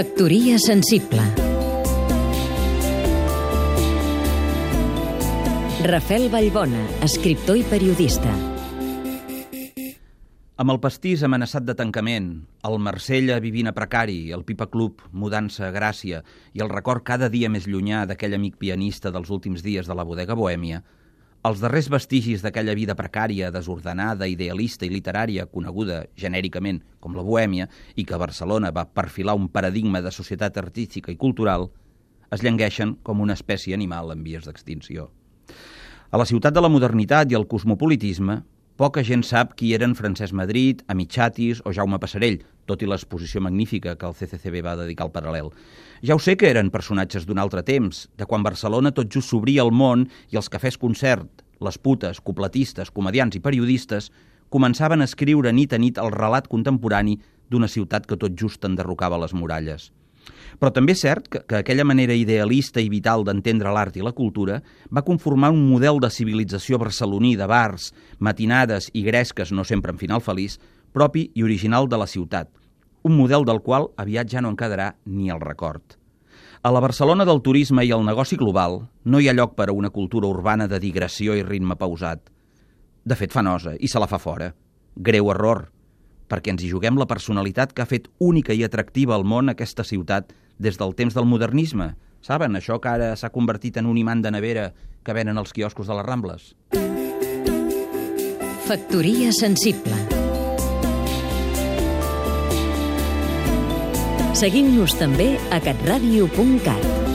Factoria sensible Rafel Vallbona, escriptor i periodista. Amb el pastís amenaçat de tancament, el Marsella vivint a precari, el Pipa Club mudant-se a Gràcia i el record cada dia més llunyà d'aquell amic pianista dels últims dies de la bodega bohèmia, els darrers vestigis d'aquella vida precària, desordenada, idealista i literària, coneguda genèricament com la bohèmia, i que Barcelona va perfilar un paradigma de societat artística i cultural, es llengueixen com una espècie animal en vies d'extinció. A la ciutat de la modernitat i el cosmopolitisme, poca gent sap qui eren Francesc Madrid, Amichatis o Jaume Passarell, tot i l'exposició magnífica que el CCCB va dedicar al paral·lel. Ja ho sé que eren personatges d'un altre temps, de quan Barcelona tot just s'obria al món i els cafès concert, les putes, copletistes, comedians i periodistes començaven a escriure nit a nit el relat contemporani d'una ciutat que tot just enderrocava les muralles. Però també és cert que, que aquella manera idealista i vital d'entendre l'art i la cultura va conformar un model de civilització barceloní de bars, matinades i gresques, no sempre en final feliç, propi i original de la ciutat, un model del qual aviat ja no en quedarà ni el record. A la Barcelona del turisme i el negoci global no hi ha lloc per a una cultura urbana de digressió i ritme pausat. De fet, fa nosa i se la fa fora. Greu error, perquè ens hi juguem la personalitat que ha fet única i atractiva al món aquesta ciutat des del temps del modernisme. Saben, això que ara s'ha convertit en un imant de nevera que venen als quioscos de les Rambles? Factoria sensible Seguim-nos també a catradio.cat